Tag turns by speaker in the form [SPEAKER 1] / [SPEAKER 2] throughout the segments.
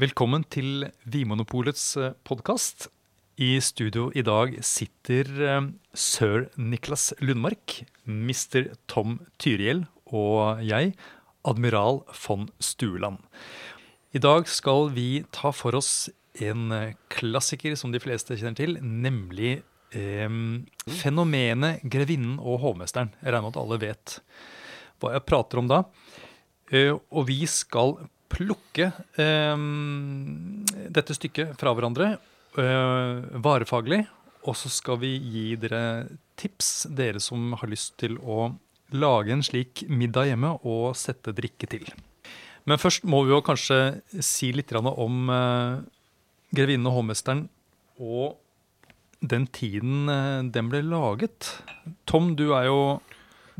[SPEAKER 1] Velkommen til Vimonopolets podkast. I studio i dag sitter eh, sir Niklas Lundmark, Mr. Tom Tyrihjell og jeg, admiral von Stueland. I dag skal vi ta for oss en eh, klassiker som de fleste kjenner til, nemlig eh, fenomenet Grevinnen og hovmesteren. Jeg regner med at alle vet hva jeg prater om da. Eh, og vi skal plukke eh, dette stykket fra hverandre eh, varefaglig. Og så skal vi gi dere tips, dere som har lyst til å lage en slik middag hjemme og sette drikke til. Men først må vi jo kanskje si litt om eh, Grevinnen og hovmesteren og den tiden eh, den ble laget. Tom, du er jo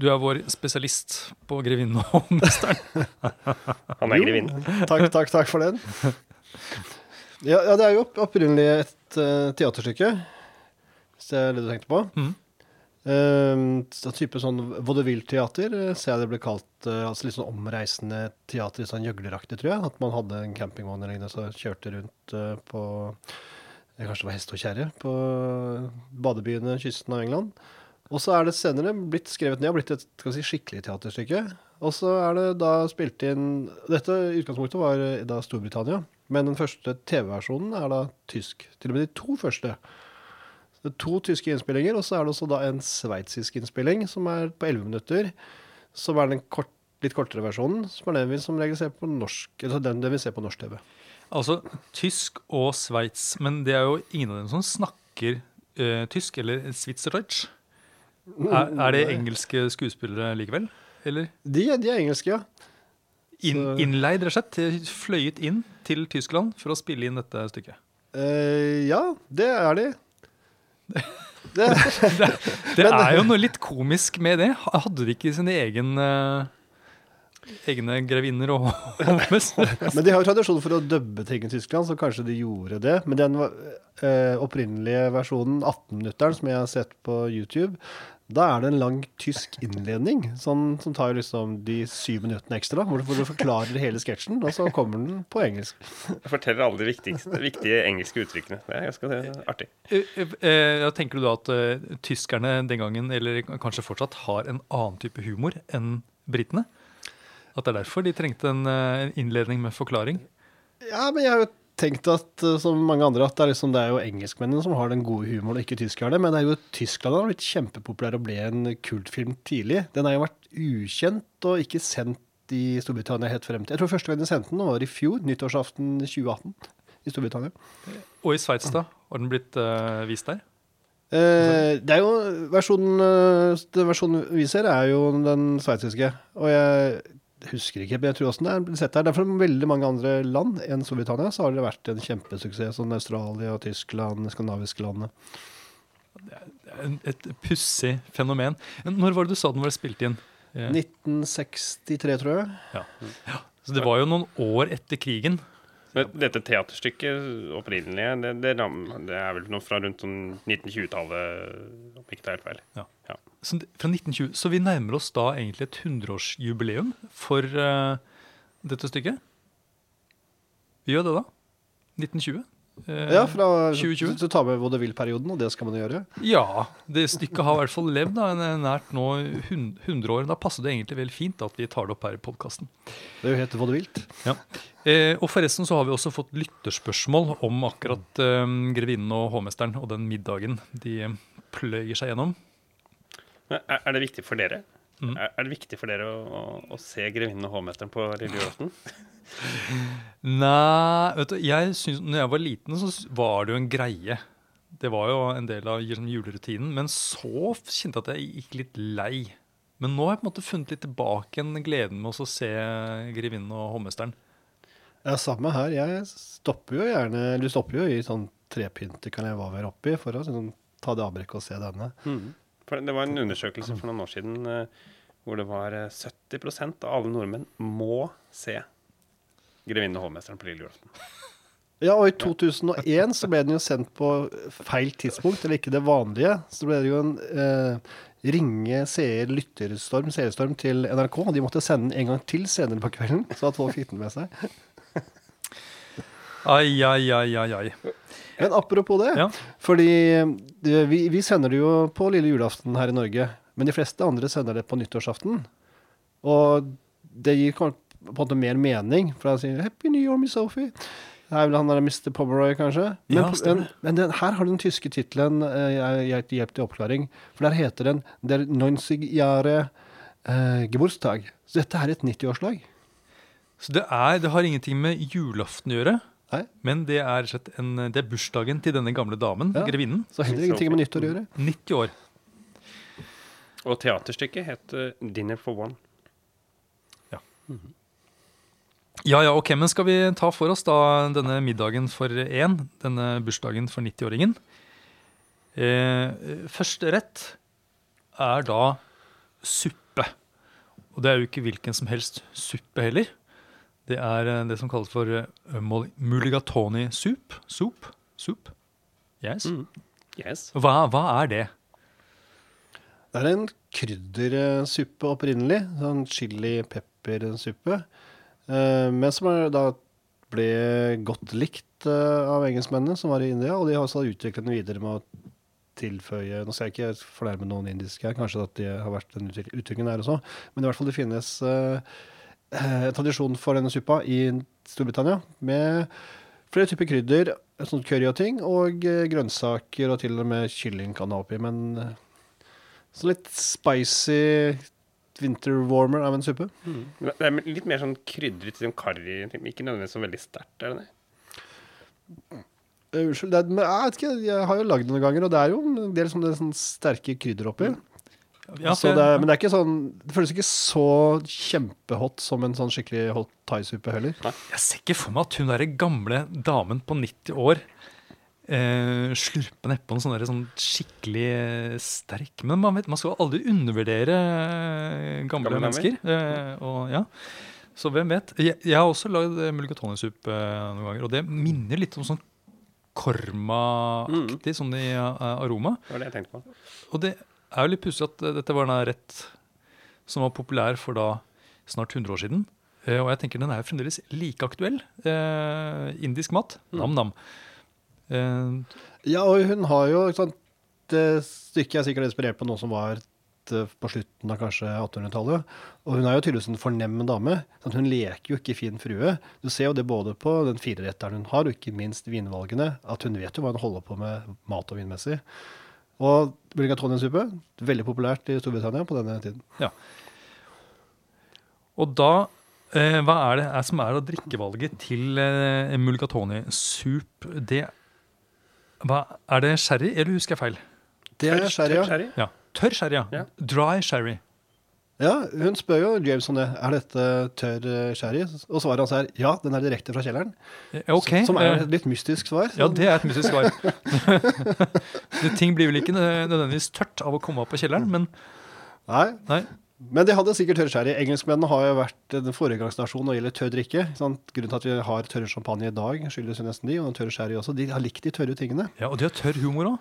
[SPEAKER 1] du er vår spesialist på grevinne og hovmesteren.
[SPEAKER 2] Han er grevinne.
[SPEAKER 3] Takk, takk, takk for den. Ja, ja det er jo opp- opprinnelig et uh, teaterstykke, hvis det er det du tenkte på. Um, så type sånn vaudeville-teater eh, ser jeg det ble kalt. Uh, altså Litt sånn omreisende teater, sånn gjøgleraktig, tror jeg. At man hadde en campingvogn eller lignende, så kjørte rundt uh, på Kanskje det var hest og kjerre på badebyene, kysten av England. Og så er det senere blitt skrevet ned og blitt et si, skikkelig teaterstykke. Og så er det da spilt inn Dette utgangspunktet var eh, da Storbritannia, men den første TV-versjonen er da tysk. Til og med de to første. Det er to tyske innspillinger, og så er det også da en sveitsisk innspilling som er på 11 minutter. Som er den kort, litt kortere versjonen, som er den vi som ser på norsk, den, den vi ser på norsk TV.
[SPEAKER 1] Altså tysk og Sveits, men det er jo ingen av dem som snakker uh, tysk eller Schweizerdeutsch. Er, er det engelske skuespillere likevel? Eller
[SPEAKER 3] De, de er engelske, ja. In,
[SPEAKER 1] innleid, rett og slett? Fløyet inn til Tyskland for å spille inn dette stykket?
[SPEAKER 3] Uh, ja, det er de. Det,
[SPEAKER 1] Det er jo noe litt komisk med det. Hadde de ikke sine egen, uh, egne grevinner og hovmestere?
[SPEAKER 3] Men de har jo tradisjon for å dubbe ting i Tyskland, så kanskje de gjorde det. Men den uh, opprinnelige versjonen, 18-minutteren, som jeg har sett på YouTube, da er det en lang tysk innledning sånn, som tar liksom de syv minuttene ekstra, hvor du, forklarer hele sketsjen, og så kommer den på engelsk.
[SPEAKER 2] Jeg forteller alle de viktigste, viktige engelske uttrykkene. Det er ganske artig.
[SPEAKER 1] Eh, eh, ja, tenker du da at uh, tyskerne den gangen, eller kanskje fortsatt, har en annen type humor enn britene? At det er derfor de trengte en eh, innledning med forklaring?
[SPEAKER 3] Ja, men jeg har jo tenkt at, eh, som mange andre, at det er, liksom, det er jo engelskmennene som har den gode humoren, og ikke tyskerne. Men det er jo Tyskland har blitt kjempepopulær og ble en kultfilm tidlig. Den har jo vært ukjent og ikke sendt i Storbritannia helt frem til Jeg tror første gang de sendte den var i fjor, nyttårsaften 2018 i Storbritannia.
[SPEAKER 1] Og i Sveits, da? Har den blitt uh, vist der?
[SPEAKER 3] Eh, det er jo versjonen, eh, Den versjonen vi ser, er jo den sveitsiske. Og jeg husker ikke, men jeg tror også den er blitt sett der. Det er fra veldig mange andre land enn Storbritannia så har det vært en kjempesuksess. Sånn Australia, Tyskland, skandinaviske landene.
[SPEAKER 1] En- Et pussig fenomen. Når var det du sa den var spilt inn? Eh,
[SPEAKER 3] 1963, tror jeg.
[SPEAKER 1] Ja. Så det var jo noen år etter krigen.
[SPEAKER 2] Men dette teaterstykket opprinnelige, det, det, det er vel noe fra rundt sånn 1920-tallet, om ikke det er helt feil.
[SPEAKER 1] Ja.
[SPEAKER 2] Ja.
[SPEAKER 1] Så, fra 1920, så vi nærmer oss da egentlig et 100-årsjubileum for uh, dette stykket. Vi gjør det, da. 1920. Uh,
[SPEAKER 3] Ja, fra
[SPEAKER 1] 2020.
[SPEAKER 3] Du tar med vaudeville-perioden, og det skal man gjøre.
[SPEAKER 1] Ja, det stykket har i hvert fall levd da, en- nært nå hun- 100 år. Da passer det egentlig vel fint at vi tar det opp her i podkasten.
[SPEAKER 3] Det er jo helt vaudevillt.
[SPEAKER 1] Ja. Eh, og forresten så har vi også fått lytterspørsmål om akkurat eh, grevinnen og hovmesteren og den middagen de eh, pløyer seg gjennom.
[SPEAKER 2] Er, det viktig for dere?
[SPEAKER 1] Mm.
[SPEAKER 2] Er, det viktig for dere å, å, å se Grevinnen og hovmesteren på lille julaften?
[SPEAKER 1] Nei, vet du, jeg synes, når jeg var liten, så var det jo en greie. Det var jo en del av liksom, julerutinen. Men så kjente jeg at jeg gikk litt lei. Men nå har jeg på en måte funnet litt tilbake igjen gleden med å se grevinnen og hovmesteren.
[SPEAKER 3] Ja, samme her. Jeg stopper jo gjerne Du stopper jo i sånn trepynter kan jeg være oppi, for å sånn, ta det avbrekket og se denne.
[SPEAKER 2] For det var en undersøkelse for noen år siden eh, hvor det var eh, 70% av alle nordmenn må se Grevinnen og hovmesteren på lille julaften.
[SPEAKER 3] Ja, og i 2001 så ble den jo sendt på feil tidspunkt, eller ikke det vanlige. Så ble det jo en eh, ringe seer, lytterstorm, seerstorm til NRK. og De måtte sende den en gang til senere på kvelden, så at folk fikk den med seg.
[SPEAKER 1] Ai, ai, ai, ai, ai.
[SPEAKER 3] Men apropos det,
[SPEAKER 1] Ja.
[SPEAKER 3] fordi det, vi, vi sender det jo på lille julaften her i Norge, men de fleste andre sender det på nyttårsaften. Og det gir på en måte mer mening, for da sier 'Happy New Year, Miss Sophie'. Det er vel han der Mr. Pomeroy, kanskje? Men,
[SPEAKER 1] Ja,
[SPEAKER 3] men, men den, her har du den tyske tittelen jeg, jeg, hjelp til oppklaring. For der heter den 'Der 90 Jahre uh, Geburtstag'. Så dette er et 90-årslag.
[SPEAKER 1] Så det, er, det har ingenting med julaften å gjøre,
[SPEAKER 3] Nei.
[SPEAKER 1] men det er, slett en, det er bursdagen til denne gamle damen,
[SPEAKER 3] Ja.
[SPEAKER 1] grevinnen.
[SPEAKER 3] Så heller ingenting med nyttår å gjøre.
[SPEAKER 1] 90 år.
[SPEAKER 2] Og teaterstykket heter 'Dinner for One'.
[SPEAKER 1] Ja, ja, ok, men skal vi ta for oss da denne middagen for én, denne bursdagen for 90-åringen? Eh, første rett er da suppe. Og det er jo ikke hvilken som helst suppe heller. Det er eh, det som kalles for eh, mul- mulligatawny soup. Soup? Soup? Yes.
[SPEAKER 2] Mm. Yes.
[SPEAKER 1] Hva, hva er det?
[SPEAKER 3] Det er en kryddersuppe opprinnelig. Sånn chili-peppersuppe. Eh, men som er, da ble godt likt av engelskmennene som var i India. Og de har også utviklet den videre med å tilføye Nå skal jeg ikke fornærme noen indiske her, kanskje at det har vært den utviklingen der også. Men i hvert fall det finnes en tradisjon for denne suppa i Storbritannia med flere typer krydder, sånn curry og ting, og eh, grønnsaker og til og med kylling kan ha oppi. Men eh, så litt spicy winter warmer av en suppe.
[SPEAKER 2] Mm. Det er litt mer sånn krydret, som karri, ikke nødvendigvis så veldig sterkt, er det det?
[SPEAKER 3] Eh, Unnskyld, det er, men jeg vet ikke, jeg har jo lagd det noen ganger, og det er jo en del sånne, sånne sterke krydder oppi.
[SPEAKER 1] Ja,
[SPEAKER 3] så
[SPEAKER 1] for-
[SPEAKER 3] det men det er ikke sånn Det føles ikke så kjempehot som en sånn skikkelig hot thai-suppe heller.
[SPEAKER 1] Jeg ser ikke for meg at hun derre gamle damen på 90 år eh, slurper nedpå en sånn, der, sånn skikkelig eh, sterk Men man, vet, man skal aldri undervurdere eh, gamle,
[SPEAKER 2] Gamle
[SPEAKER 1] mennesker. Eh, og, ja. Så hvem vet. Jeg, jeg har også lagd eh, mulligatawny-suppe eh, noen ganger, og det minner litt om sånn korma-aktig, sånn i aroma.
[SPEAKER 2] Det var det jeg tenkte på.
[SPEAKER 1] Og det er jo litt pussig at eh, dette var en rett som var populær for da snart 100 år siden. Eh, og jeg tenker den er jo fremdeles like aktuell. Eh, indisk mat. Nam-nam. Eh,
[SPEAKER 3] Ja, og hun har jo sant, Det stykket er sikkert inspirert på noe som var eh, på slutten av kanskje 1800-tallet. Og hun er jo tydeligvis en fornem dame. Sant? Hun leker jo ikke fin frue. Du ser jo det både på den fireretteren hun har, og ikke minst vinvalgene. At hun vet jo hva hun holder på med mat og vinmessig. Og mulligatawny-suppe, veldig populært i Storbritannia på denne tiden.
[SPEAKER 1] og da eh, Hva er det er som er av drikkevalget til eh, mulgatoni-soup? Det hva, Er det sherry, eller husker jeg feil?
[SPEAKER 3] Det er sherry, ja.
[SPEAKER 1] Tørr sherry, ja.
[SPEAKER 2] Ja.
[SPEAKER 1] Dry sherry.
[SPEAKER 3] Ja. Hun spør jo James om det. Er dette tørr eh, sherry? Og svaret hans er ja, den er direkte fra kjelleren.
[SPEAKER 1] Okay.
[SPEAKER 3] Som er
[SPEAKER 1] eh,
[SPEAKER 3] et litt mystisk svar.
[SPEAKER 1] Ja, det er et mystisk svar. det, ting blir vel ikke nødvendigvis tørt av å komme opp på kjelleren, men
[SPEAKER 3] Nei,
[SPEAKER 1] nei.
[SPEAKER 3] Men de hadde sikkert tørr sherry. Engelskmennene har jo vært en foregangsnasjon når det gjelder tørr drikke. Sant? Grunnen til at vi har tørre champagne i dag, skyldes jo nesten de, og tørr sherry også. De har likt de tørre tingene.
[SPEAKER 1] Ja, Og de har tørr humor òg.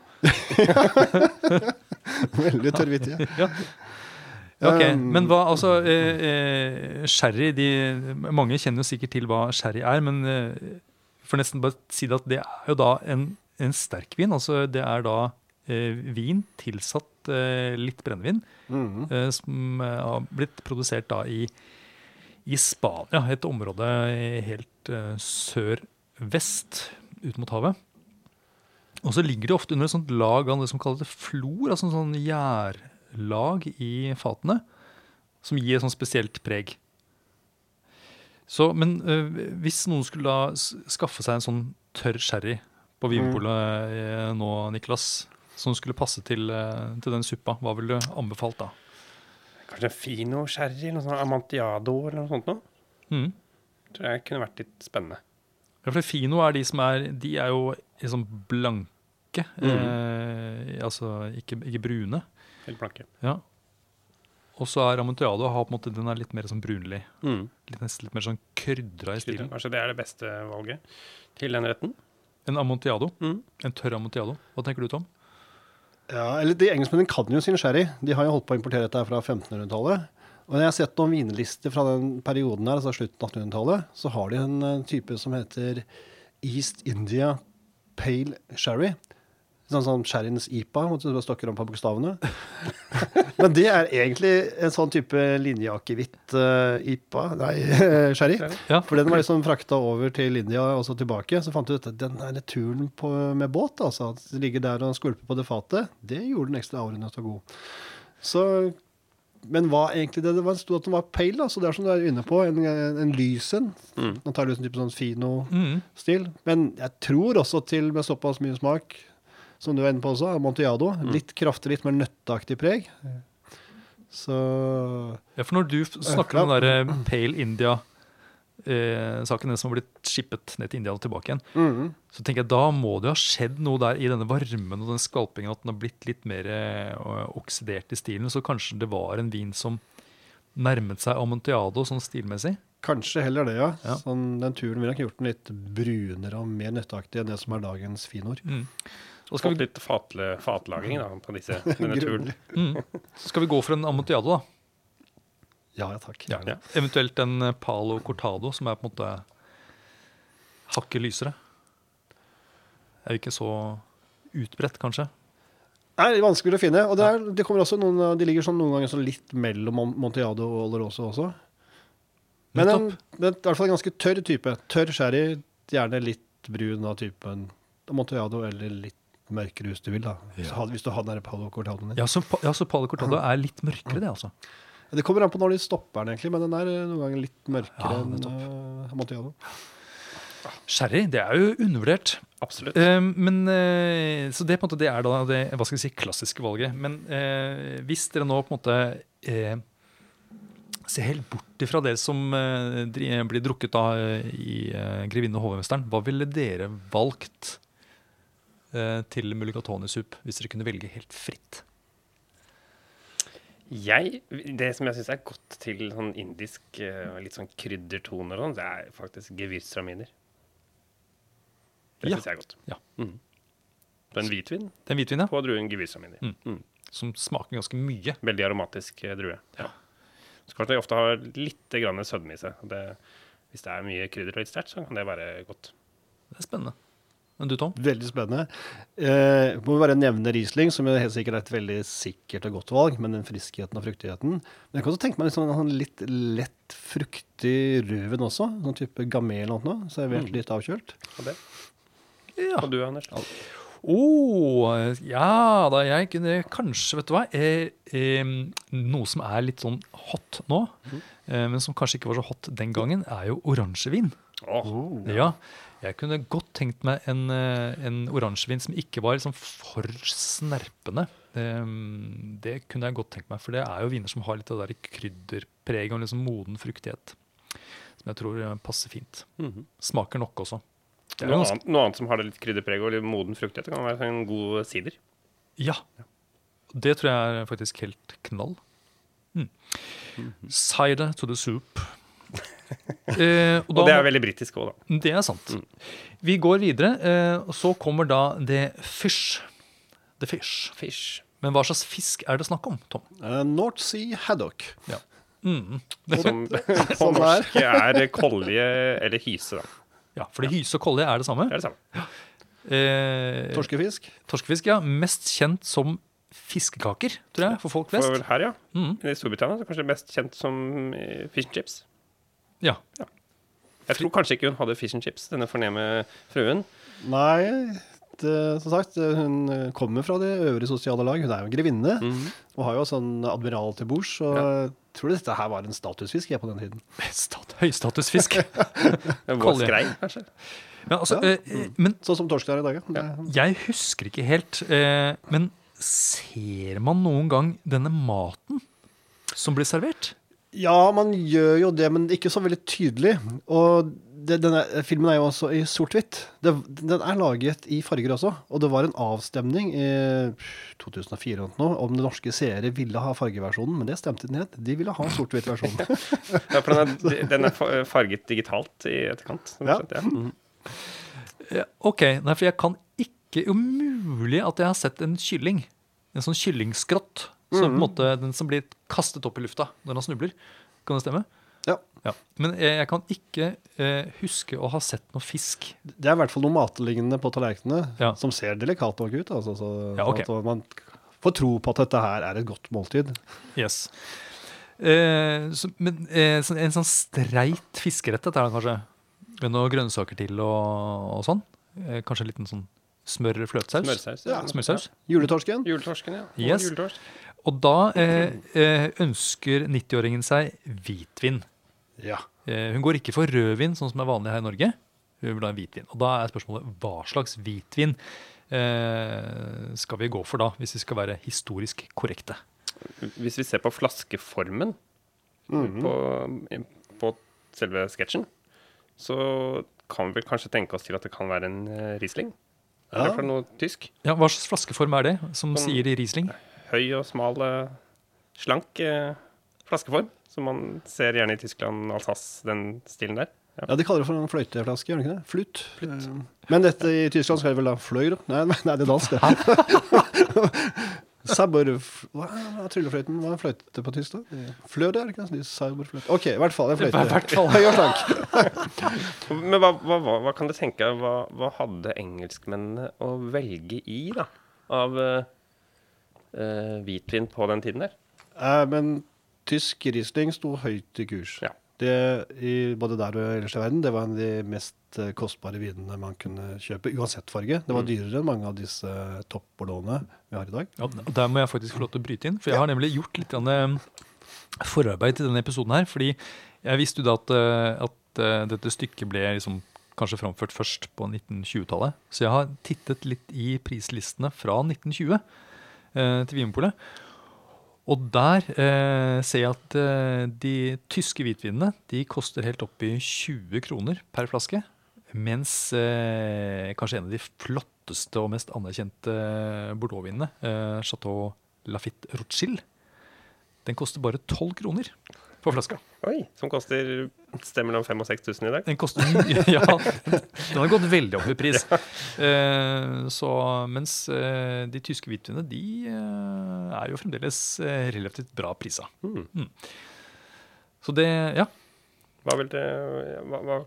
[SPEAKER 3] Veldig tørrvittige.
[SPEAKER 1] Ja. Ok,
[SPEAKER 3] Um,
[SPEAKER 1] Men hva, altså eh, eh, Sherry de, Mange kjenner jo sikkert til hva sherry er, men eh, for nesten bare si det at det er jo da en, en sterkvin. Altså det er da eh, vin tilsatt eh, litt brennevin,
[SPEAKER 3] Mhm.
[SPEAKER 1] eh, som har blitt produsert da i, i Spania, et område helt sør-vest ut mot havet. Og så ligger det ofte under et sånt lag av det som kalles flor, altså en sånn gjærlag i fatene, som gir et sånt spesielt preg. Så, men øh, hvis noen skulle da skaffe seg en sånn tørr sherry på Vinpolet eh, nå, Niklas, som skulle passe til, eh, til den suppa, hva ville du anbefalt da?
[SPEAKER 2] Kanskje en Fino sherry, noe sånt Amantiado eller noe sånt noe?
[SPEAKER 1] Mm.
[SPEAKER 2] Tror jeg kunne vært litt spennende.
[SPEAKER 1] Ja, for Fino er de som er De er jo liksom blanke. Eh, altså ikke, ikke brune.
[SPEAKER 2] Helt blanke.
[SPEAKER 1] Ja. Og så er Amontillado har på en måte, den er litt mer sånn brunlig.
[SPEAKER 2] Mm.
[SPEAKER 1] Litt, nesten litt mer sånn krydra i stilen.
[SPEAKER 2] Kanskje det er det beste valget til den retten?
[SPEAKER 1] En Amontillado.
[SPEAKER 2] Mm.
[SPEAKER 1] En tørr Amontillado. Hva tenker du, Tom?
[SPEAKER 3] Ja, eller de Engelskmennene kan jo sin sherry. De har jo holdt på å importere dette fra 1500-tallet. Og når jeg har sett noen vinlister fra den perioden her, altså slutten av 1800-tallet, så har de en eh, type som heter East India Pale Sherry. Sånn som sherryens IPA, måtte du stokker om på bokstavene. Men det er egentlig en sånn type linjeakevitt uh, IPA, nei, sherry.
[SPEAKER 1] Ja.
[SPEAKER 3] For den var liksom frakta over til India og så tilbake. Så fant du ut at den der turen på, med båt, altså, at det ligger der og skvulper på det fatet, det gjorde den ekstra avrundet og god. Så men hva egentlig det? Det var- sto at den var pale, da, så det er som du er inne på, en, en lys en.
[SPEAKER 2] Mm.
[SPEAKER 3] Antakeligvis en type sånn
[SPEAKER 1] Mm.
[SPEAKER 3] fino-stil. Men jeg tror også til med såpass mye smak, som du var inne på også, Amontillado, litt kraftig, litt mer nøtteaktig preg. Så
[SPEAKER 1] Ja, for når du snakker om den der Pale India-saken, den som har blitt skippet ned til India og tilbake igjen,
[SPEAKER 3] mm.
[SPEAKER 1] så tenker jeg da må det jo ha skjedd noe der i denne varmen og den skalpingen, at den har blitt litt mer eh, oksidert i stilen. Så kanskje det var en vin som nærmet seg Amontillado sånn stilmessig.
[SPEAKER 3] kanskje heller det, ja.
[SPEAKER 1] Ja.
[SPEAKER 3] Sånn, den turen ville nok gjort den litt brunere og mer nøtteaktig enn det som er dagens finord.
[SPEAKER 1] Mm. Og skal
[SPEAKER 2] Fått
[SPEAKER 1] vi,
[SPEAKER 2] litt fatle, fatlaging da, på disse, denne turen.
[SPEAKER 1] mm. så skal vi gå for en Amontillado, da.
[SPEAKER 3] Ja, ja takk.
[SPEAKER 1] Ja. Eventuelt en eh, Palo Cortado, som er på en måte hakket lysere. Er jo ikke så utbredt, kanskje.
[SPEAKER 3] Nei, det er vanskelig å finne. Og det, er, det kommer også noen, de ligger sånn noen ganger sånn litt mellom Mon- Montiado og Oloroso også. Men en, det er i hvert fall en ganske tørr type. Tørr sherry, gjerne litt brun av typen Montiado eller litt mørkere hvis du vil. da. Hvis, du har- hvis du har den der Palo Cortadoen din.
[SPEAKER 1] Ja, så, ja, så Palo Cortado er litt mørkere, det, altså.
[SPEAKER 3] Det kommer an på når de stopper den, egentlig, men den er eh, noen ganger litt mørkere
[SPEAKER 1] Ja,
[SPEAKER 3] enn uh, Montiado.
[SPEAKER 1] Sherry, det er jo undervurdert.
[SPEAKER 2] Absolutt.
[SPEAKER 1] Uh, men, uh, så det, på en måte, det er da det hva skal jeg si, klassiske valget. Men uh, hvis dere nå på en måte eh, ser helt bort ifra det som eh, blir drukket da eh, i uh, 'Grevinne og hovmesteren', hva ville dere valgt eh, til mulligatawny-sup hvis dere kunne velge helt fritt?
[SPEAKER 2] Jeg, det som jeg syns er godt til sånn indisk eh, litt sånn kryddertoner og sånn, det er faktisk gevirstraminer. Det
[SPEAKER 1] Ja.
[SPEAKER 2] syns jeg er godt.
[SPEAKER 1] Ja.
[SPEAKER 2] Mhm. På en hvitvin
[SPEAKER 1] Det er en hvitvin, ja,
[SPEAKER 2] på druen gevirstraminer.
[SPEAKER 1] Mm.
[SPEAKER 2] Mm.
[SPEAKER 1] som smaker ganske mye.
[SPEAKER 2] Veldig aromatisk eh, drue. Ja. Så kanskje de ofte har litt sødme i seg. Det, hvis det er mye krydder og litt sterkt, så kan det være godt.
[SPEAKER 1] Det er spennende. Du, Tom?
[SPEAKER 3] Veldig spennende. Eh, må bare nevne Riesling, som helt sikkert er et veldig sikkert og godt valg, men den friskheten og fruktigheten. Men jeg kan også tenke meg liksom en litt lett fruktig rødvin også. Sånn type gamel eller noe, servert
[SPEAKER 2] Mm.
[SPEAKER 3] litt avkjølt.
[SPEAKER 2] Og, det.
[SPEAKER 1] Ja.
[SPEAKER 2] og du, Anders?
[SPEAKER 1] Å, ja da, jeg kunne kanskje, vet du hva eh, eh, Noe som er litt sånn hot nå, eh, men som kanskje ikke var så hot den gangen, er jo oransjevin.
[SPEAKER 2] Åh,
[SPEAKER 1] Ja, jeg kunne godt tenkt meg en, eh, en oransjevin som ikke var liksom for snerpende. Det, det kunne jeg godt tenkt meg, for det er jo viner som har litt av det der krydderpreg og liksom moden fruktighet. Som jeg tror eh, passer fint.
[SPEAKER 2] Mhm.
[SPEAKER 1] Smaker nok også. Det er
[SPEAKER 2] Noe, annet, noe annet som har det litt krydderpreg og litt moden fruktighet, det kan være en god sider.
[SPEAKER 1] ja. Det tror jeg er faktisk helt knall. Mm. Cider to the soup. Eh, og da,
[SPEAKER 2] Og det er veldig britisk òg, da.
[SPEAKER 1] det er sant. Vi går videre, eh, og så kommer da det fish. The fish.
[SPEAKER 2] Fish.
[SPEAKER 1] Men hva slags fisk er det snakk om, Tom?
[SPEAKER 3] Uh, North Sea Haddock.
[SPEAKER 1] Mm.
[SPEAKER 2] Som på
[SPEAKER 3] Sånn
[SPEAKER 2] norsk er kolje eller hyse, da.
[SPEAKER 1] Ja, fordi hyse og kolje er det samme.
[SPEAKER 2] Det er det samme.
[SPEAKER 1] Eh,
[SPEAKER 3] Torskefisk.
[SPEAKER 1] torskefisk, ja. Mest kjent som fiskekaker, tror jeg, for folk flest.
[SPEAKER 2] For her, ja.
[SPEAKER 1] Mm.
[SPEAKER 2] I Storbritannia så er det kanskje mest kjent som eh, fish chips.
[SPEAKER 1] Ja.
[SPEAKER 2] Jeg tror kanskje ikke hun hadde fish and chips, denne fornemme fruen.
[SPEAKER 3] Nei, det, som sagt, hun eh, kommer fra det øvre sosiale lag. Hun er jo grevinne og har jo sånn admiral til bords. Og jeg tror dette her var en statusfisk jeg på den tiden.
[SPEAKER 1] Stat høystatusfisk.
[SPEAKER 2] Vår skrei, kanskje.
[SPEAKER 1] Ja, altså,
[SPEAKER 3] Ja.
[SPEAKER 1] eh, men
[SPEAKER 3] Sånn som torsk er i dag, ja.
[SPEAKER 1] Jeg husker ikke helt. Eh, men ser man noen gang denne maten som blir servert?
[SPEAKER 3] Ja, man gjør jo det, men ikke så veldig tydelig. Og det, denne filmen er jo også i sort-hvitt. Den er laget i farger også. Og det var en avstemning i 2004 nå, om det norske seere ville ha fargeversjonen, men det stemte ned. De ville ha sort-hvitt-versjonen.
[SPEAKER 2] Ja, for den er, den er farget digitalt i etterkant.
[SPEAKER 3] Ja.
[SPEAKER 2] Sett, ja. Mm.
[SPEAKER 1] Ja, ok, nei, for jeg kan ikke Umulig at jeg har sett en kylling. En sånn kyllingskrott. Som på en måte, den som blir kastet opp i lufta når han snubler. Kan det stemme?
[SPEAKER 3] Ja.
[SPEAKER 1] Ja. Men jeg, jeg kan ikke eh, huske å ha sett noe fisk.
[SPEAKER 3] Det er i hvert fall noe matlignende på tallerkenene
[SPEAKER 1] Ja.
[SPEAKER 3] som ser delikat nok ut. Altså, så,
[SPEAKER 1] Ja, ok.
[SPEAKER 3] så man får tro på at dette her er et godt måltid.
[SPEAKER 1] Yes. Eh, så, men eh, så en sånn streit fiskerett dette er det kanskje? Med noen grønnsaker til og, og sånn? Eh, kanskje en liten sånn smør-fløtesaus?
[SPEAKER 2] Smørsaus.
[SPEAKER 3] Ja,
[SPEAKER 1] Smørsaus?
[SPEAKER 3] Juletorsken.
[SPEAKER 2] Juletorsken, ja. Og
[SPEAKER 1] Yes.
[SPEAKER 2] Juletorsk.
[SPEAKER 1] Og da eh, eh, ønsker 90-åringen seg hvitvin.
[SPEAKER 3] Ja.
[SPEAKER 1] Eh, hun går ikke for rødvin, sånn som er vanlig her i Norge. Hun vil ha hvitvin. Og da er spørsmålet hva slags hvitvin eh, skal vi gå for da, hvis vi skal være historisk korrekte?
[SPEAKER 2] Hvis vi ser på flaskeformen
[SPEAKER 3] Mhm.
[SPEAKER 2] på, på selve sketsjen, så kan vi vel kanskje tenke oss til at det kan være en eh, Riesling.
[SPEAKER 3] Ja.
[SPEAKER 2] Er fra noe tysk.
[SPEAKER 1] Ja, Hva slags flaskeform er det, som
[SPEAKER 2] Sånn-
[SPEAKER 1] sier i Riesling?
[SPEAKER 2] Høy og smal, eh, slank eh, flaskeform. Som man ser gjerne i Tyskland, Alsace, den stilen der. Ja.
[SPEAKER 3] ja, de kaller det for en fløyteflaske, gjør de ikke det? Flut. Flut. Men dette i Tyskland skal det vel da fløyr? Nei, nei, nei, det er dansk, det. Sabber... Hva er tryllefløyten? Hva er fløyte på tysk, da? Fløte, er det ikke? det? Sabberfløyte. OK, i hvert fall en fløyte.
[SPEAKER 1] I hvert fall.
[SPEAKER 3] Og slank.
[SPEAKER 2] Men hva, hva, hva, kan du tenke hva, hva hadde engelskmennene å velge i, da? Av eh, eh, hvitvin på den tiden der?
[SPEAKER 3] Eh, men tysk Riesling sto høyt i kurs.
[SPEAKER 2] Ja.
[SPEAKER 3] Det, i, både der og ellers i verden, det var en av de mest eh, kostbare vinene man kunne kjøpe, uansett farge. Det var dyrere enn mange av disse toppblåene vi har i dag.
[SPEAKER 1] Ja, og Der må jeg faktisk få lov til å bryte inn. For jeg har nemlig gjort litt eh, forarbeid til denne episoden her. Fordi jeg visste jo da at, eh, at dette stykket ble liksom kanskje framført først på 1920-tallet. Så jeg har tittet litt i prislistene fra 1920 eh, til Vinmonopolet. Og der eh, ser jeg at eh, de tyske hvitvinene de koster helt opp i 20 kroner per flaske. Mens eh, kanskje en av de flotteste og mest anerkjente bordeauxvinene, eh, Chateau Lafitte Rothschild, den koster bare 12 kroner på flaska.
[SPEAKER 2] Oi, som koster sted mellom 5000 og 6000 i dag?
[SPEAKER 1] Den koster ja. Den har gått veldig opp i pris. Eh, så, mens eh, de tyske hvitvinene de eh, er jo fremdeles eh, relativt bra prisa.
[SPEAKER 2] Mm.
[SPEAKER 1] Så det, ja.
[SPEAKER 2] Hva vil det, hva, hva,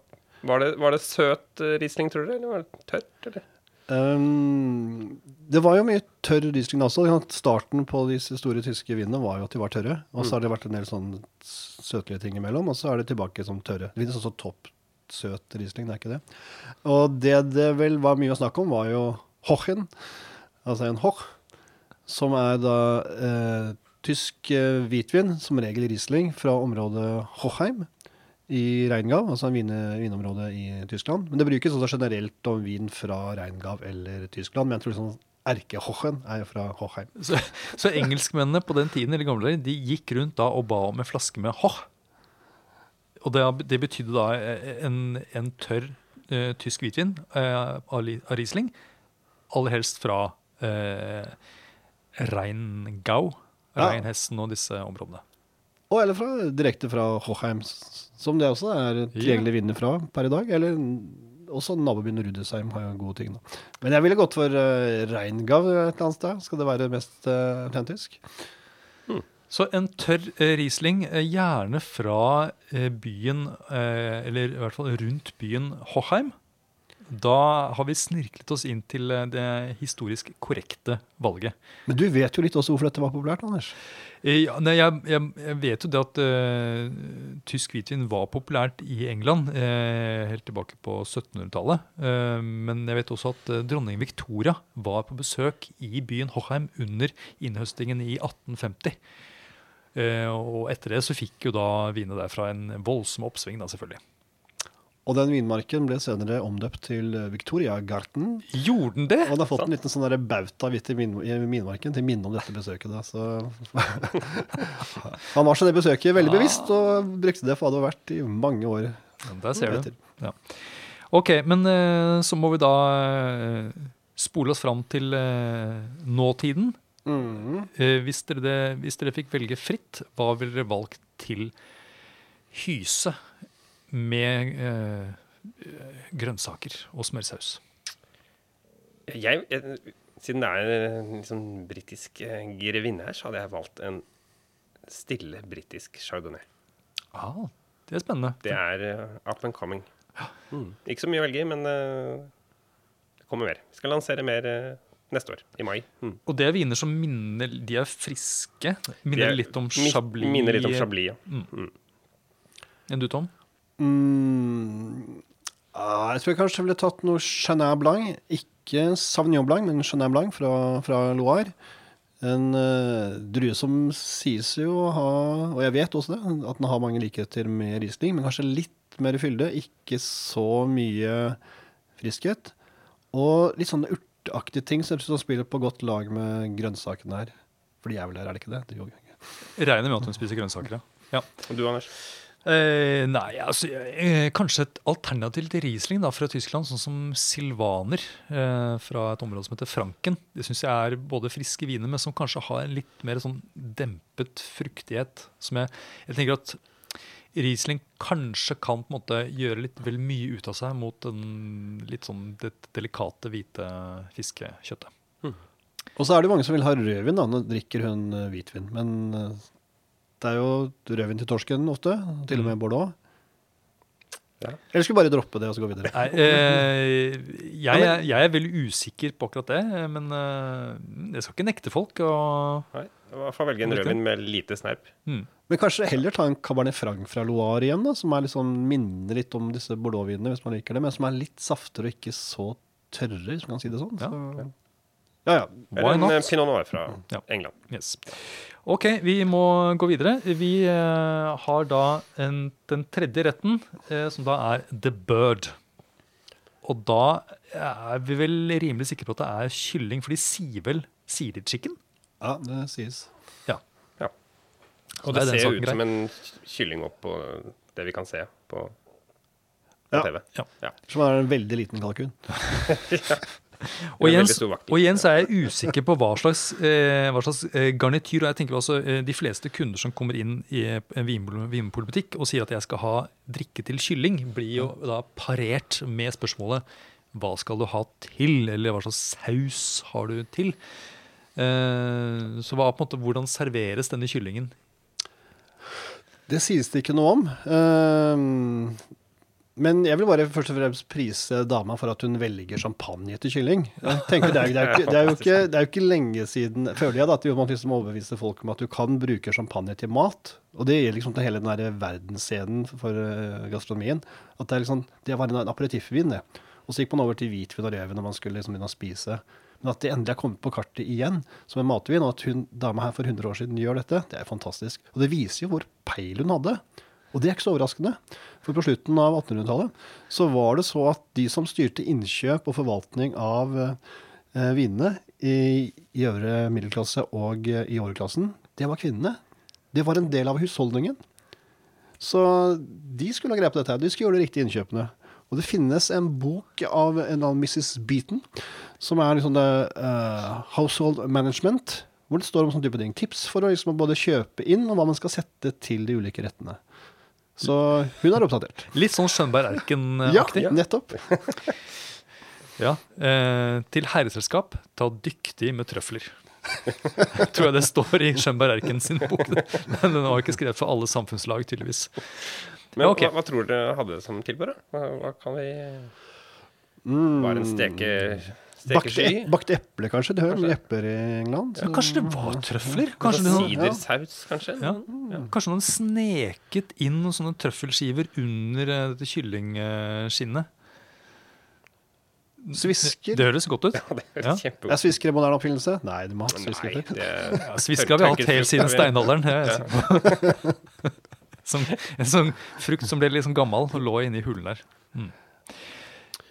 [SPEAKER 2] var, det, var det søt Riesling, tror dere, eller var det tørt? Eller?
[SPEAKER 3] Um, det var jo mye tørr Riesling også. Starten på disse store tyske vinene var jo at de var tørre. Og så har det vært en del sånn søtlige ting imellom, og så er det tilbake som tørre. Det finnes også toppsøt Riesling, det er ikke det. Og det det vel var mye å snakke om, var jo Hochen, altså en Hoch, som er da eh, tysk eh, hvitvin, som regel Riesling, fra området Hochheim i Rheingau, altså en vine, vinområde i Tyskland. Men det brukes også generelt om vin fra Rheingau eller Tyskland. Men jeg tror sånn erkehochen er jo fra Hochheim.
[SPEAKER 1] Så, så engelskmennene på den tiden eller gamle de gikk rundt da og ba om en flaske med Hoch. Og det, det betydde da en, en tørr uh, tysk hvitvin uh, av, Riesling. Aller helst fra uh, Rheingau. Rheinhessen og disse områdene.
[SPEAKER 3] Og eller fra, direkte fra Hochheim, som det også er tilgjengelige vinner fra per i dag. Eller også nabobyen Rudesheim har jo gode ting. Da. Men jeg ville gått for uh, reingav et eller annet sted. Skal det være mest uh, autentisk?
[SPEAKER 1] Så en tørr eh, Riesling, eh, gjerne fra eh, byen, eh, eller i hvert fall rundt byen Hochheim. Da har vi snirklet oss inn til eh, det historisk korrekte valget.
[SPEAKER 3] Men du vet jo litt også hvorfor dette var populært, Anders.
[SPEAKER 1] Eh, Ja, nei, jeg, jeg, jeg vet jo det at uh, tysk hvitvin var populært i England uh, helt tilbake på 1700-tallet. Uh, men jeg vet også at dronning Victoria var på besøk i byen Hochheim under innhøstingen i 1850. Eh, og etter det så fikk jo da vinene derfra en voldsom oppsving, da selvfølgelig.
[SPEAKER 3] Og den vinmarken ble senere omdøpt til Victoria Garten.
[SPEAKER 1] Gjorde den det?
[SPEAKER 3] Og den har fått en liten sånn bauta hvitt i min- i vinmarken til minne om dette besøket. Da. Så han var seg det besøket veldig bevisst, og brukte det for hva det var verdt i mange år.
[SPEAKER 1] Der ser du. Ja. Ok, men eh, så må vi da eh, spole oss fram til eh, nåtiden.
[SPEAKER 3] Mhm.
[SPEAKER 1] Eh, hvis, dere hvis dere fikk velge fritt, hva ville dere valgt til hyse med eh, eh, grønnsaker og smørsaus?
[SPEAKER 2] Jeg, jeg, siden det er en liksom, britisk eh, grevinne her, så hadde jeg valgt en stille britisk chardonnay.
[SPEAKER 1] Ah, Det er spennende.
[SPEAKER 2] Det er uh, up and coming. Mm. Ikke så mye å velge i, men uh, det kommer mer. Vi skal lansere mer uh, neste år, i mai. Mm.
[SPEAKER 1] Og det er viner som minner De er friske. Minner
[SPEAKER 2] er-
[SPEAKER 1] litt om Chablis.
[SPEAKER 2] Minner litt om Chablis, ja.
[SPEAKER 1] Enn du, Tom?
[SPEAKER 3] Mm, ah, jeg tror jeg kanskje ville tatt noe Chenin Blanc. Ikke Sauvignon Blanc, men Chenin Blanc fra, fra Loire. En uh, drue som sies jo å ha, og jeg vet også det, at den har mange likheter med Riesling, men kanskje litt mer fylde. Ikke så mye friskhet. Og litt sånne urteaktige ting som spiller på godt lag med grønnsakene her. For de er vel her, er det ikke det? det.
[SPEAKER 1] Regner med at hun spiser grønnsaker, ja. ja.
[SPEAKER 2] Du, Anders?
[SPEAKER 1] Eh, nei, altså eh, Kanskje et alternativ til Riesling da, fra Tyskland, sånn som Silvaner eh, fra et område som heter Franken. Det syns jeg er både friske viner, men som kanskje har en litt mer sånn dempet fruktighet. Som jeg, jeg tenker at Riesling kanskje kan på en måte gjøre litt vel mye ut av seg mot den litt sånn det delikate, hvite fiskekjøttet.
[SPEAKER 3] Og så er det mange som vil ha rødvin, da. Nå drikker hun eh, hvitvin. Men eh, det er jo rødvin til torsken ofte. Til og med Bordeaux.
[SPEAKER 2] Ja.
[SPEAKER 3] Eller skal vi bare droppe det og så gå videre?
[SPEAKER 1] Nei, eh, jeg, er- jeg er veldig usikker på akkurat det, men eh, jeg skal ikke nekte folk. Og,
[SPEAKER 2] Nei, i hvert fall velge en rødvin med lite snerp.
[SPEAKER 1] mm.
[SPEAKER 3] Men kanskje heller ta en Cabernet Franc fra Loire igjen, da, som er sånn, minner litt om disse Bordeaux-vinene, hvis man liker det, men som er litt saftere og ikke så tørre, hvis man kan si det sånn.
[SPEAKER 1] Ja.
[SPEAKER 3] Så, ja, ja.
[SPEAKER 2] Eller
[SPEAKER 1] Why
[SPEAKER 2] en
[SPEAKER 1] not?
[SPEAKER 2] eh, pinot noir fra
[SPEAKER 1] Ja.
[SPEAKER 2] England.
[SPEAKER 1] Yes. Ok, vi må gå videre. Vi eh, har da en, den tredje retten, eh, som da er The Bird. Og da er vi vel rimelig sikre på at det er kylling, for de sier vel Sier de chicken?
[SPEAKER 3] ja, det sies.
[SPEAKER 1] Ja.
[SPEAKER 2] Ja. Og
[SPEAKER 1] da er
[SPEAKER 2] det ser ut
[SPEAKER 1] grei.
[SPEAKER 2] som en kylling opp på det vi kan se på, på
[SPEAKER 3] Ja.
[SPEAKER 2] TV.
[SPEAKER 3] Som er en veldig liten kalkun.
[SPEAKER 1] Og
[SPEAKER 2] En
[SPEAKER 1] igjen, og igjen så er jeg usikker på hva slags, eh, hva slags eh, garnityr. Og jeg tenker også eh, de fleste kunder som kommer inn i en vinmonopolbutikk og sier at jeg skal ha drikke til kylling, blir jo da parert med spørsmålet hva skal du ha til, eller hva slags saus har du til? Eh, så hva på en måte, hvordan serveres denne kyllingen?
[SPEAKER 3] Det sies det ikke noe om. Men jeg vil bare først og fremst prise dama for at hun velger champagne til kylling. Det, er, jo ikke, lenge siden føler jeg da, at man liksom overbeviste folk om at du kan bruke champagne til mat. Og det gjelder liksom til hele den der verdensscenen for eh, gastronomien. At det, liksom, var en aperitiffvin, det. Og så gikk man over til hvitvin og rødvin når man skulle liksom begynne å spise. Men at det endelig er kommet på kartet igjen som en matvin, og at hun dama her for 100 år siden gjør dette, det er fantastisk. Og det viser jo hvor peil hun hadde. Og det er ikke så overraskende. For på slutten av 1800-tallet så var det så at de som styrte innkjøp og forvaltning av eh, vinene i, i øvre middelklasse og eh, i overklassen, det var kvinnene. Det var en del av husholdningen. Så de skulle ha greie på dette. De skulle gjøre de riktige innkjøpene. Og det finnes en bok av en annen Mrs. Beaton, som er liksom det uh, Household Management, hvor det står om sånn type ting. Tips for å liksom både kjøpe inn, og hva man skal sette til de ulike rettene. Så hun er oppdatert.
[SPEAKER 1] Litt sånn Skjønberg Erken-aktig.
[SPEAKER 3] Ja, nettopp.
[SPEAKER 1] Ja. Eh, til herreselskap, ta dyktig med trøfler. Tror jeg det står i Skjønberg Erken sin bok. Men den var ikke skrevet for alle samfunnslag, tydeligvis.
[SPEAKER 2] Men
[SPEAKER 1] okay.
[SPEAKER 2] hva, hva tror dere hadde som tilbud? Hva, hva kan vi Var det en steke,
[SPEAKER 3] Mm. Bakte, e bakt eple, kanskje. Det hører kanskje. epler i England.
[SPEAKER 1] Ja, kanskje det var trøfler?
[SPEAKER 2] Kanskje
[SPEAKER 1] det var,
[SPEAKER 2] Sidersaus, kanskje?
[SPEAKER 1] ja, kanskje noen sneket inn noen sånne trøffelskiver under eh, dette kyllingskinnet.
[SPEAKER 3] Svisker.
[SPEAKER 1] Det høres godt ut.
[SPEAKER 2] Ja, det
[SPEAKER 1] Ja.
[SPEAKER 3] Er svisker en moderne oppfinnelse? Nei, du må ha svisker Nei,
[SPEAKER 2] det
[SPEAKER 1] Ja, Svisker har vi hatt helt siden steinalderen. det er på. Som, en sånn frukt som ble litt sånn gammel og lå inni hulen der. Mm.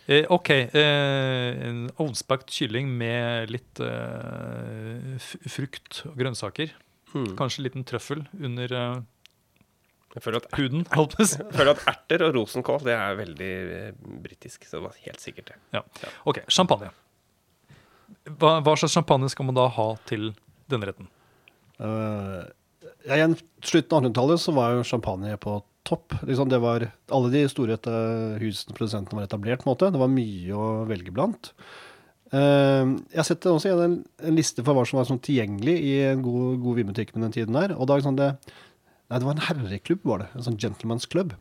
[SPEAKER 1] Eh, OK. Eh, en ovnsbakt kylling med litt eh, frukt og grønnsaker.
[SPEAKER 2] Hmm.
[SPEAKER 1] Kanskje en liten trøffel under eh,
[SPEAKER 2] Jeg føler at,
[SPEAKER 1] huden.
[SPEAKER 2] jeg føler at erter og rosenkål det er veldig eh, britisk, så det var helt sikkert det.
[SPEAKER 1] Ja. OK, champagne. Hva, hva slags champagne skal man da ha til denne retten?
[SPEAKER 3] Uh, ja, igjen, slutten av 1800-tallet så var jo champagne på topp. Liksom det var, alle de store husene produsentene var etablert. på en måte. Det var mye å velge blant. Uh, jeg har sett også en, en liste for hva som var sånn tilgjengelig i en god, god vinbutikk med den tiden der. Og da sånn det, nei, det var en herreklubb, var det. En sånn gentleman's club.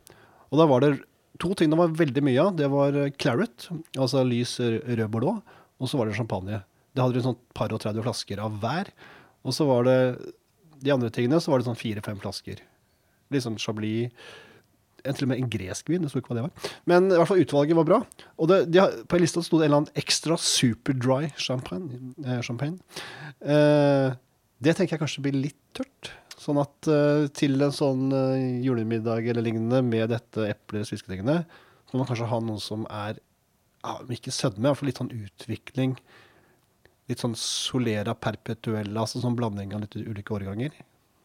[SPEAKER 3] Og da var det to ting det var veldig mye av. Det var eh, claret, altså lys rød bordeaux, og så var det champagne. Det hadde de sånn par og 30 flasker av hver. Og så var det de andre tingene, så var det sånn fire-fem flasker. Litt sånn chablis. Til og med en gresk vin, Jeg så ikke hva det var. Men i hvert fall utvalget var bra. Og det, de, på en liste sto det en eller annen ekstra super dry champagne. Eh, champagne. Eh, det tenker jeg kanskje blir litt tørt. Sånn at eh, til en sånn eh, julemiddag eller lignende med dette eplet eller svisketingene, så må man kanskje ha noe som er ja, ikke sødme, i hvert fall litt sånn utvikling. Litt sånn solera perpetuella, altså sånn blanding av litt ulike årganger.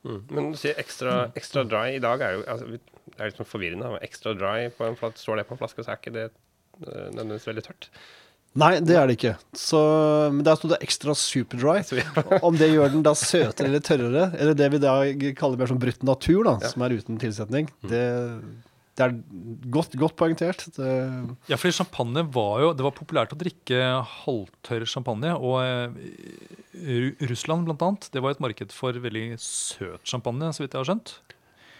[SPEAKER 2] Mm. Men du sier ekstra, ekstra dry i dag er jo altså, Det er litt sånn forvirrende. Ekstra dry på en flat, står det på en flaske, så er ikke det eh, nødvendigvis veldig tørt.
[SPEAKER 3] Nei, det er det ikke. Så, men der sto det ekstra super dry. Om det gjør den da søtere eller tørrere, eller det vi da kaller mer som brutt natur, da,
[SPEAKER 2] Ja.
[SPEAKER 3] som er uten tilsetning, det, det er godt, godt poengtert. Det,
[SPEAKER 1] Ja, fordi champagne var jo Det var populært å drikke halvtørr champagne. Og eh, Russland, blant annet, det var et marked for veldig søt champagne, så vidt jeg har skjønt.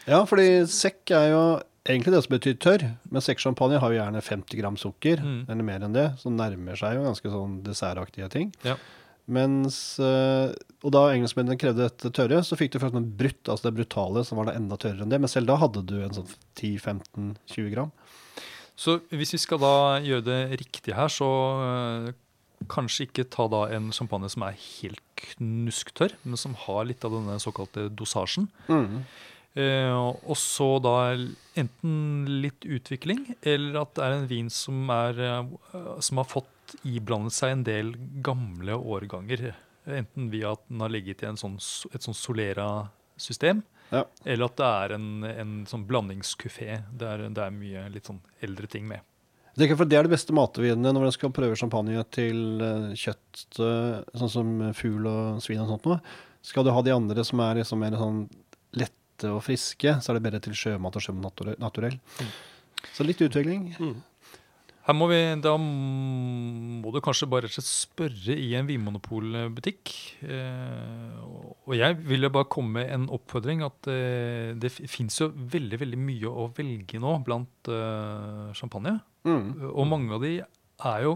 [SPEAKER 3] ja, fordi sekk er jo egentlig det som betyr tørr, men sekksjampanje har jo gjerne 50 gram sukker,
[SPEAKER 1] Mm.
[SPEAKER 3] eller mer enn det, som nærmer seg jo ganske sånn dessertaktige ting.
[SPEAKER 1] Ja.
[SPEAKER 3] Mens, eh, og da engelskmennene krevde dette tørre, så fikk du først noe brutt, altså det brutale, som var da enda tørrere enn det. Men selv da hadde du en sånn 10-15-20 gram.
[SPEAKER 1] Så hvis vi skal da gjøre det riktig her, så eh, kanskje ikke ta da en champagne som er helt knusktørr, men som har litt av denne såkalte dosasjen. Eh, og så da enten litt utvikling, eller at det er en vin som, er, eh, som har fått iblandet seg en del gamle årganger. Enten via at den har ligget i en sånn, et sånn Solera-system,
[SPEAKER 3] Ja.
[SPEAKER 1] eller at det er en, en sånn blandingskufé der det er mye litt sånn eldre ting med.
[SPEAKER 3] Jeg er, for Det er de beste matvinene når man skal prøve champagne til eh, kjøtt, eh, sånn som fugl og svin og sånt noe. Skal du ha de andre som er liksom mer sånn lette og friske, så er det bedre til sjømat og sjømat naturell. naturell. Så litt utvikling.
[SPEAKER 2] mm.
[SPEAKER 1] Her må vi, Da må du kanskje bare rett og slett spørre i en vinmonopolbutikk. Eh, og jeg vil jo bare komme med en oppfordring at eh, det fins jo veldig veldig mye å velge nå blant eh, champagne.
[SPEAKER 3] Mm.
[SPEAKER 1] Og mange av de er jo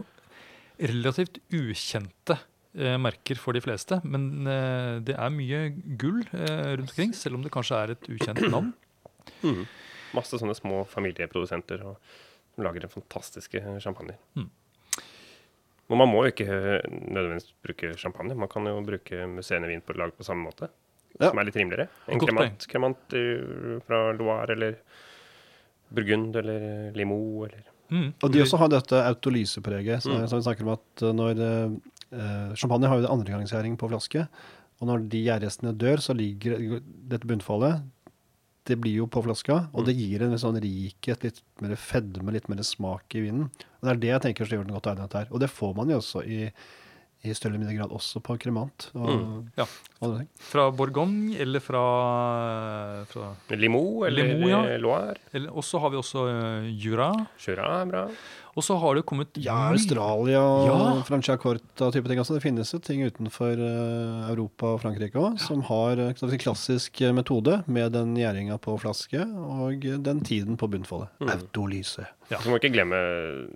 [SPEAKER 1] relativt ukjente eh, merker for de fleste. Men eh, det er mye gull eh, rundt omkring, selv om det kanskje er et ukjent navn.
[SPEAKER 2] Mm. Masse sånne små familieprodusenter og, lager en fantastiske champagner.
[SPEAKER 1] Mm.
[SPEAKER 2] Og man må jo ikke eh, nødvendigvis bruke champagne. Man kan jo bruke musserende på lag på samme måte.
[SPEAKER 3] Ja.
[SPEAKER 2] Som er litt rimeligere. En kremant, kremant eh, fra Loire eller Burgund eller Limoux eller
[SPEAKER 1] Mm.
[SPEAKER 3] Og de også har dette autolysepreget, som,
[SPEAKER 2] Mm.
[SPEAKER 3] vi snakker om at eh, når eh, Champagne har jo andregangsgjæring på flaske, og når de gjærrestene dør, så ligger dette bunnfallet Det blir jo på flaska, og det gir en sånn rikhet, litt mer fedme, litt mer smak i vinen. Og Det er det jeg tenker som gjør den godt egnet her. Og det får man jo også i, i større eller mindre grad også på kremant og
[SPEAKER 2] Mm,
[SPEAKER 1] ja.
[SPEAKER 3] og.
[SPEAKER 1] Fra Bourgogne eller fra, fra
[SPEAKER 2] Limoux eller
[SPEAKER 1] Limo, ja.
[SPEAKER 2] Loire.
[SPEAKER 1] Og så har vi også uh, Jura.
[SPEAKER 2] Jura er bra.
[SPEAKER 1] Og så har det kommet
[SPEAKER 3] Ja, Australia og
[SPEAKER 1] Ja.
[SPEAKER 3] Francia Corta-type ting. Altså, det finnes jo ting utenfor eh, Europa og Frankrike òg som har eh, vi si, klassisk eh, metode med den gjæringa på flaske og eh, den tiden på bunnfoldet.
[SPEAKER 2] Mm.
[SPEAKER 3] Autolyse.
[SPEAKER 1] Ja.
[SPEAKER 2] Så må vi ikke glemme,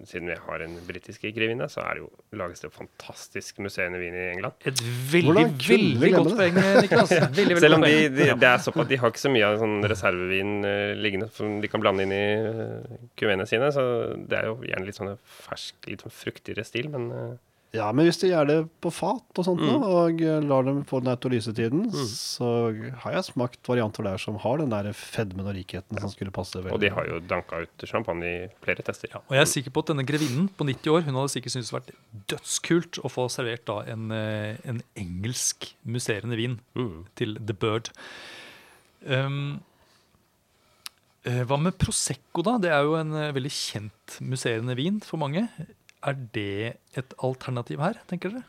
[SPEAKER 2] siden vi har en britisk grevinne, så er det jo, lages det fantastisk i Wien i England.
[SPEAKER 1] Et veldig, veldig godt poeng, Niklas. Veldig, veldig
[SPEAKER 2] Selv om de, de,
[SPEAKER 1] Ja.
[SPEAKER 2] det er såpass, de har ikke så mye av sånn reservevin uh, liggende som de kan blande inn i uh, kuveene sine, så det er jo gjerne litt sånn fersk, litt sånn fruktigere stil, men eh,
[SPEAKER 3] Ja, men hvis de gjør det på fat og sånt nå,
[SPEAKER 2] Mm.
[SPEAKER 3] og eh, lar dem få den autolysetiden, så har jeg smakt varianter der som har den der fedmen og rikheten som skulle passe veldig.
[SPEAKER 2] Og de har jo danka ut champagne i flere tester.
[SPEAKER 1] Ja, og jeg er sikker på at denne grevinnen på 90 år hun hadde sikkert syntes det vært dødskult å få servert da en, eh, en engelsk musserende vin
[SPEAKER 2] Mm.
[SPEAKER 1] til The Bird. Um, eh, hva med Prosecco, da? Det er jo en eh, veldig kjent musserende vin for mange. Er det et alternativ her, tenker dere?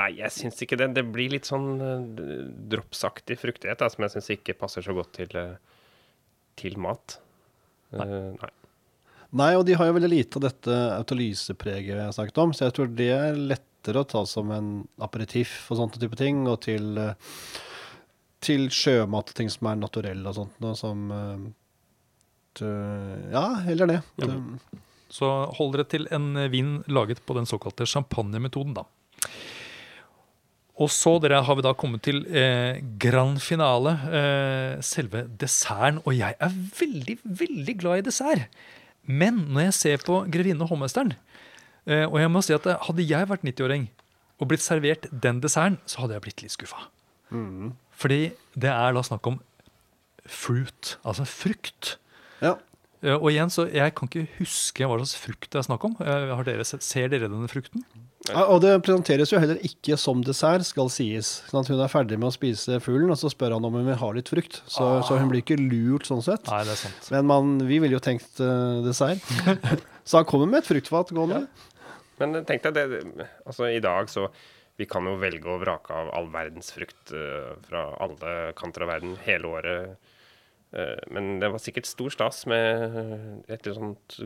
[SPEAKER 2] Nei, jeg syns ikke det. Det blir litt sånn uh, dropsaktig fruktighet da, som jeg syns ikke passer så godt til, eh, til mat.
[SPEAKER 1] Nei.
[SPEAKER 2] Uh, nei.
[SPEAKER 3] Nei, og de har jo veldig lite av dette autolysepreget jeg har snakket om, så jeg tror det er lettere å ta som en aperitiff og sånne type ting, og til, eh, til sjømat og ting som er naturelle og sånt, noe som, eh, Ja, heller det.
[SPEAKER 1] Ja. Så hold dere til en vin laget på den såkalte champagnemetoden, da. Og så dere, har vi da kommet til eh, grand finale, eh, selve desserten. Og jeg er veldig, veldig glad i dessert. Men når jeg ser på Grevinne og hovmesteren eh, Og jeg må si at eh, hadde jeg vært 90-åring og blitt servert den desserten, så hadde jeg blitt litt skuffa.
[SPEAKER 3] mm.
[SPEAKER 1] Fordi det er da snakk om fruit, altså frukt.
[SPEAKER 3] Ja.
[SPEAKER 1] Eh, Og igjen, så Jeg kan ikke huske hva slags frukt det er snakk om. Eh, Har dere ser dere denne frukten?
[SPEAKER 3] Ja, Og det presenteres jo heller ikke som dessert, skal sies. Sånn at hun er ferdig med å spise fuglen, og så spør han om hun vil ha litt frukt. Så, så hun blir ikke lurt sånn sett.
[SPEAKER 1] Nei, det er sant.
[SPEAKER 3] Men man, vi ville jo tenkt uh, dessert. så han kommer med et fruktfat gående.
[SPEAKER 2] Men tenk deg det, altså i dag så Vi kan jo velge å vrake av all verdens frukt uh, fra alle kanter av verden hele året. Eh, men det var sikkert stor stas med et sånt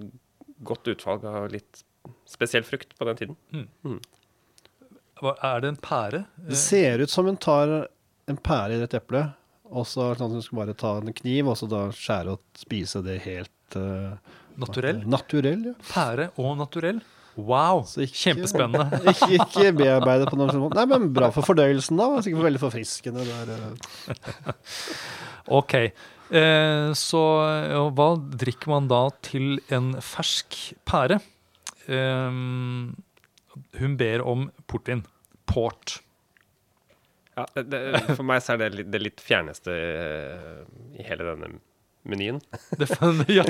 [SPEAKER 2] godt utvalg av litt spesiell frukt på den tiden.
[SPEAKER 1] Hva, er det en pære?
[SPEAKER 3] Det ser ut som hun tar en pære i et eple, og så sånn hun skal bare ta en kniv og så da skjære og spise det helt uh,
[SPEAKER 1] Naturell?
[SPEAKER 3] Naturell, ja.
[SPEAKER 1] Pære og naturell? Wow!
[SPEAKER 3] Så ikke-
[SPEAKER 1] Kjempespennende.
[SPEAKER 3] Ikke, ikke bearbeide på noen måte. Nei, men bra for fordøyelsen, da. Sikkert veldig forfriskende. Der, eh.
[SPEAKER 1] Ok. Eh, så ja, hva drikker man da til en fersk pære? Eh, hun ber om portvin. Port.
[SPEAKER 2] Ja, det, det, for meg så er det litt, det litt fjerneste eh, i hele denne menyen.
[SPEAKER 1] Det, ja.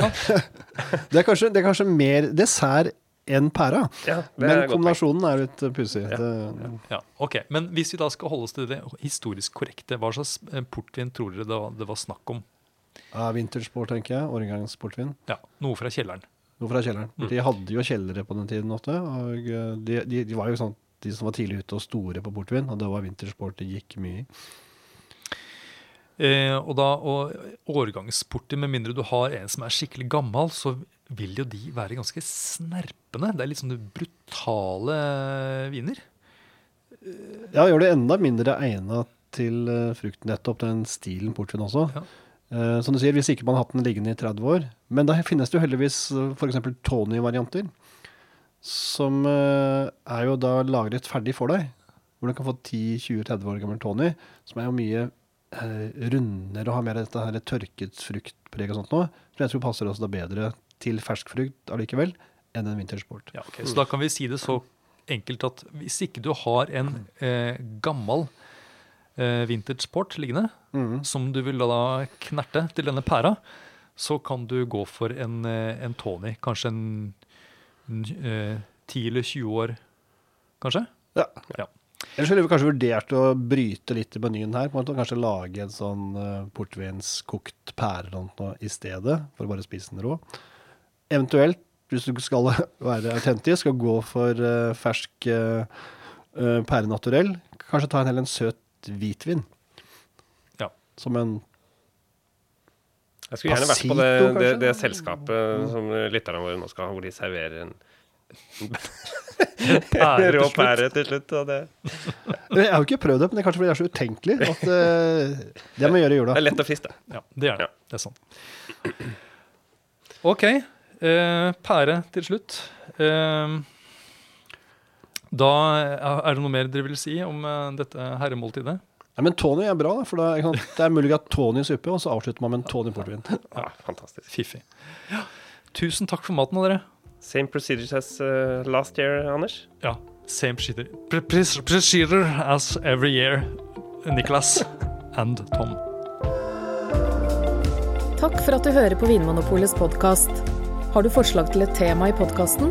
[SPEAKER 3] Det, er kanskje, det er kanskje mer dessert enn pæra,
[SPEAKER 2] Ja,
[SPEAKER 3] men
[SPEAKER 2] er
[SPEAKER 3] kombinasjonen er litt uh, pussig.
[SPEAKER 2] Ja.
[SPEAKER 1] Ja. Ok, Men hvis vi da skal holde oss til det historisk korrekte, hva slags eh, portvin tror dere det var, det var snakk om?
[SPEAKER 3] Ja, vintersport, tenker jeg. Årgangssportvin.
[SPEAKER 1] Ja, Noe fra kjelleren.
[SPEAKER 3] Noe fra kjelleren.
[SPEAKER 1] Mm.
[SPEAKER 3] De hadde jo kjellere på den tiden ofte. Og eh, de, de, de var jo sånn de som var tidlig ute og store på portvin, og det var vintersport det gikk mye i.
[SPEAKER 1] Eh, og da, og årgangsporter, med mindre du har en som er skikkelig gammel, så vil jo de være ganske snerpende. Det er litt sånne brutale viner.
[SPEAKER 3] Ja, gjør det enda mindre egna til frukten, nettopp den stilen portvin også.
[SPEAKER 1] Ja.
[SPEAKER 3] Eh, som du sier, hvis ikke man har hatt den liggende i 30 år. Men da finnes det jo heldigvis uh, f.eks. Tony-varianter. Som uh, er jo da lagret ferdig for deg. Hvor du kan få 10-20-30 år gammel Tony, som er jo mye uh, rundere og har mer dette her tørket fruktpreg og sånt noe. Som jeg tror passer oss da bedre til fersk frukt allikevel enn en vintersport.
[SPEAKER 1] Ja, okay. Så da kan vi si det så enkelt at hvis ikke du har en eh, gammel eh, vintage port liggende,
[SPEAKER 3] mm.
[SPEAKER 1] som du vil da knerte til denne pæra, så kan du gå for en, eh, en Tony. Kanskje en en, eh, 10 eller 20 år, kanskje?
[SPEAKER 3] Ja.
[SPEAKER 1] Ja.
[SPEAKER 3] Ellers ville vi kanskje vurdert å bryte litt i menyen her. på en måte, Kanskje lage en sånn uh, portvinskokt pære eller noe i stedet, for å bare spise den rå. Eventuelt, hvis du skal være autentisk og gå for uh, fersk uh, pære naturell, kanskje ta en heller en søt hvitvin.
[SPEAKER 1] Ja.
[SPEAKER 3] Som en
[SPEAKER 2] Jeg skulle gjerne vært på det, det, det selskapet som lytterne våre nå skal ha, hvor de serverer en
[SPEAKER 1] Pære og
[SPEAKER 2] rå pære til slutt. Og det,
[SPEAKER 3] Jeg har jo ikke prøvd det, men det er kanskje fordi det er så utenkelig at uh, det må jeg gjøre i jula.
[SPEAKER 2] det er lett å friste.
[SPEAKER 1] Ja, det er det.
[SPEAKER 2] Ja.
[SPEAKER 1] Det er sant. OK. Uh, pære til slutt. Eh, da er det noe mer dere vil si om eh, dette herremåltidet?
[SPEAKER 3] Nei, men Tony er bra, for det er, sant, det er mulig at Tony i suppe, og så avslutter man med en Tony portvin.
[SPEAKER 2] Ja, fantastisk.
[SPEAKER 1] Fiffig. Ja. Tusen takk for maten, dere.
[SPEAKER 2] Same procedures as uh, last year, Anders.
[SPEAKER 1] Ja, same Procedure as every year. Niklas and Tom.
[SPEAKER 4] Takk for at du hører på Vinmonopolets podkast. Har du forslag til et tema i podkasten?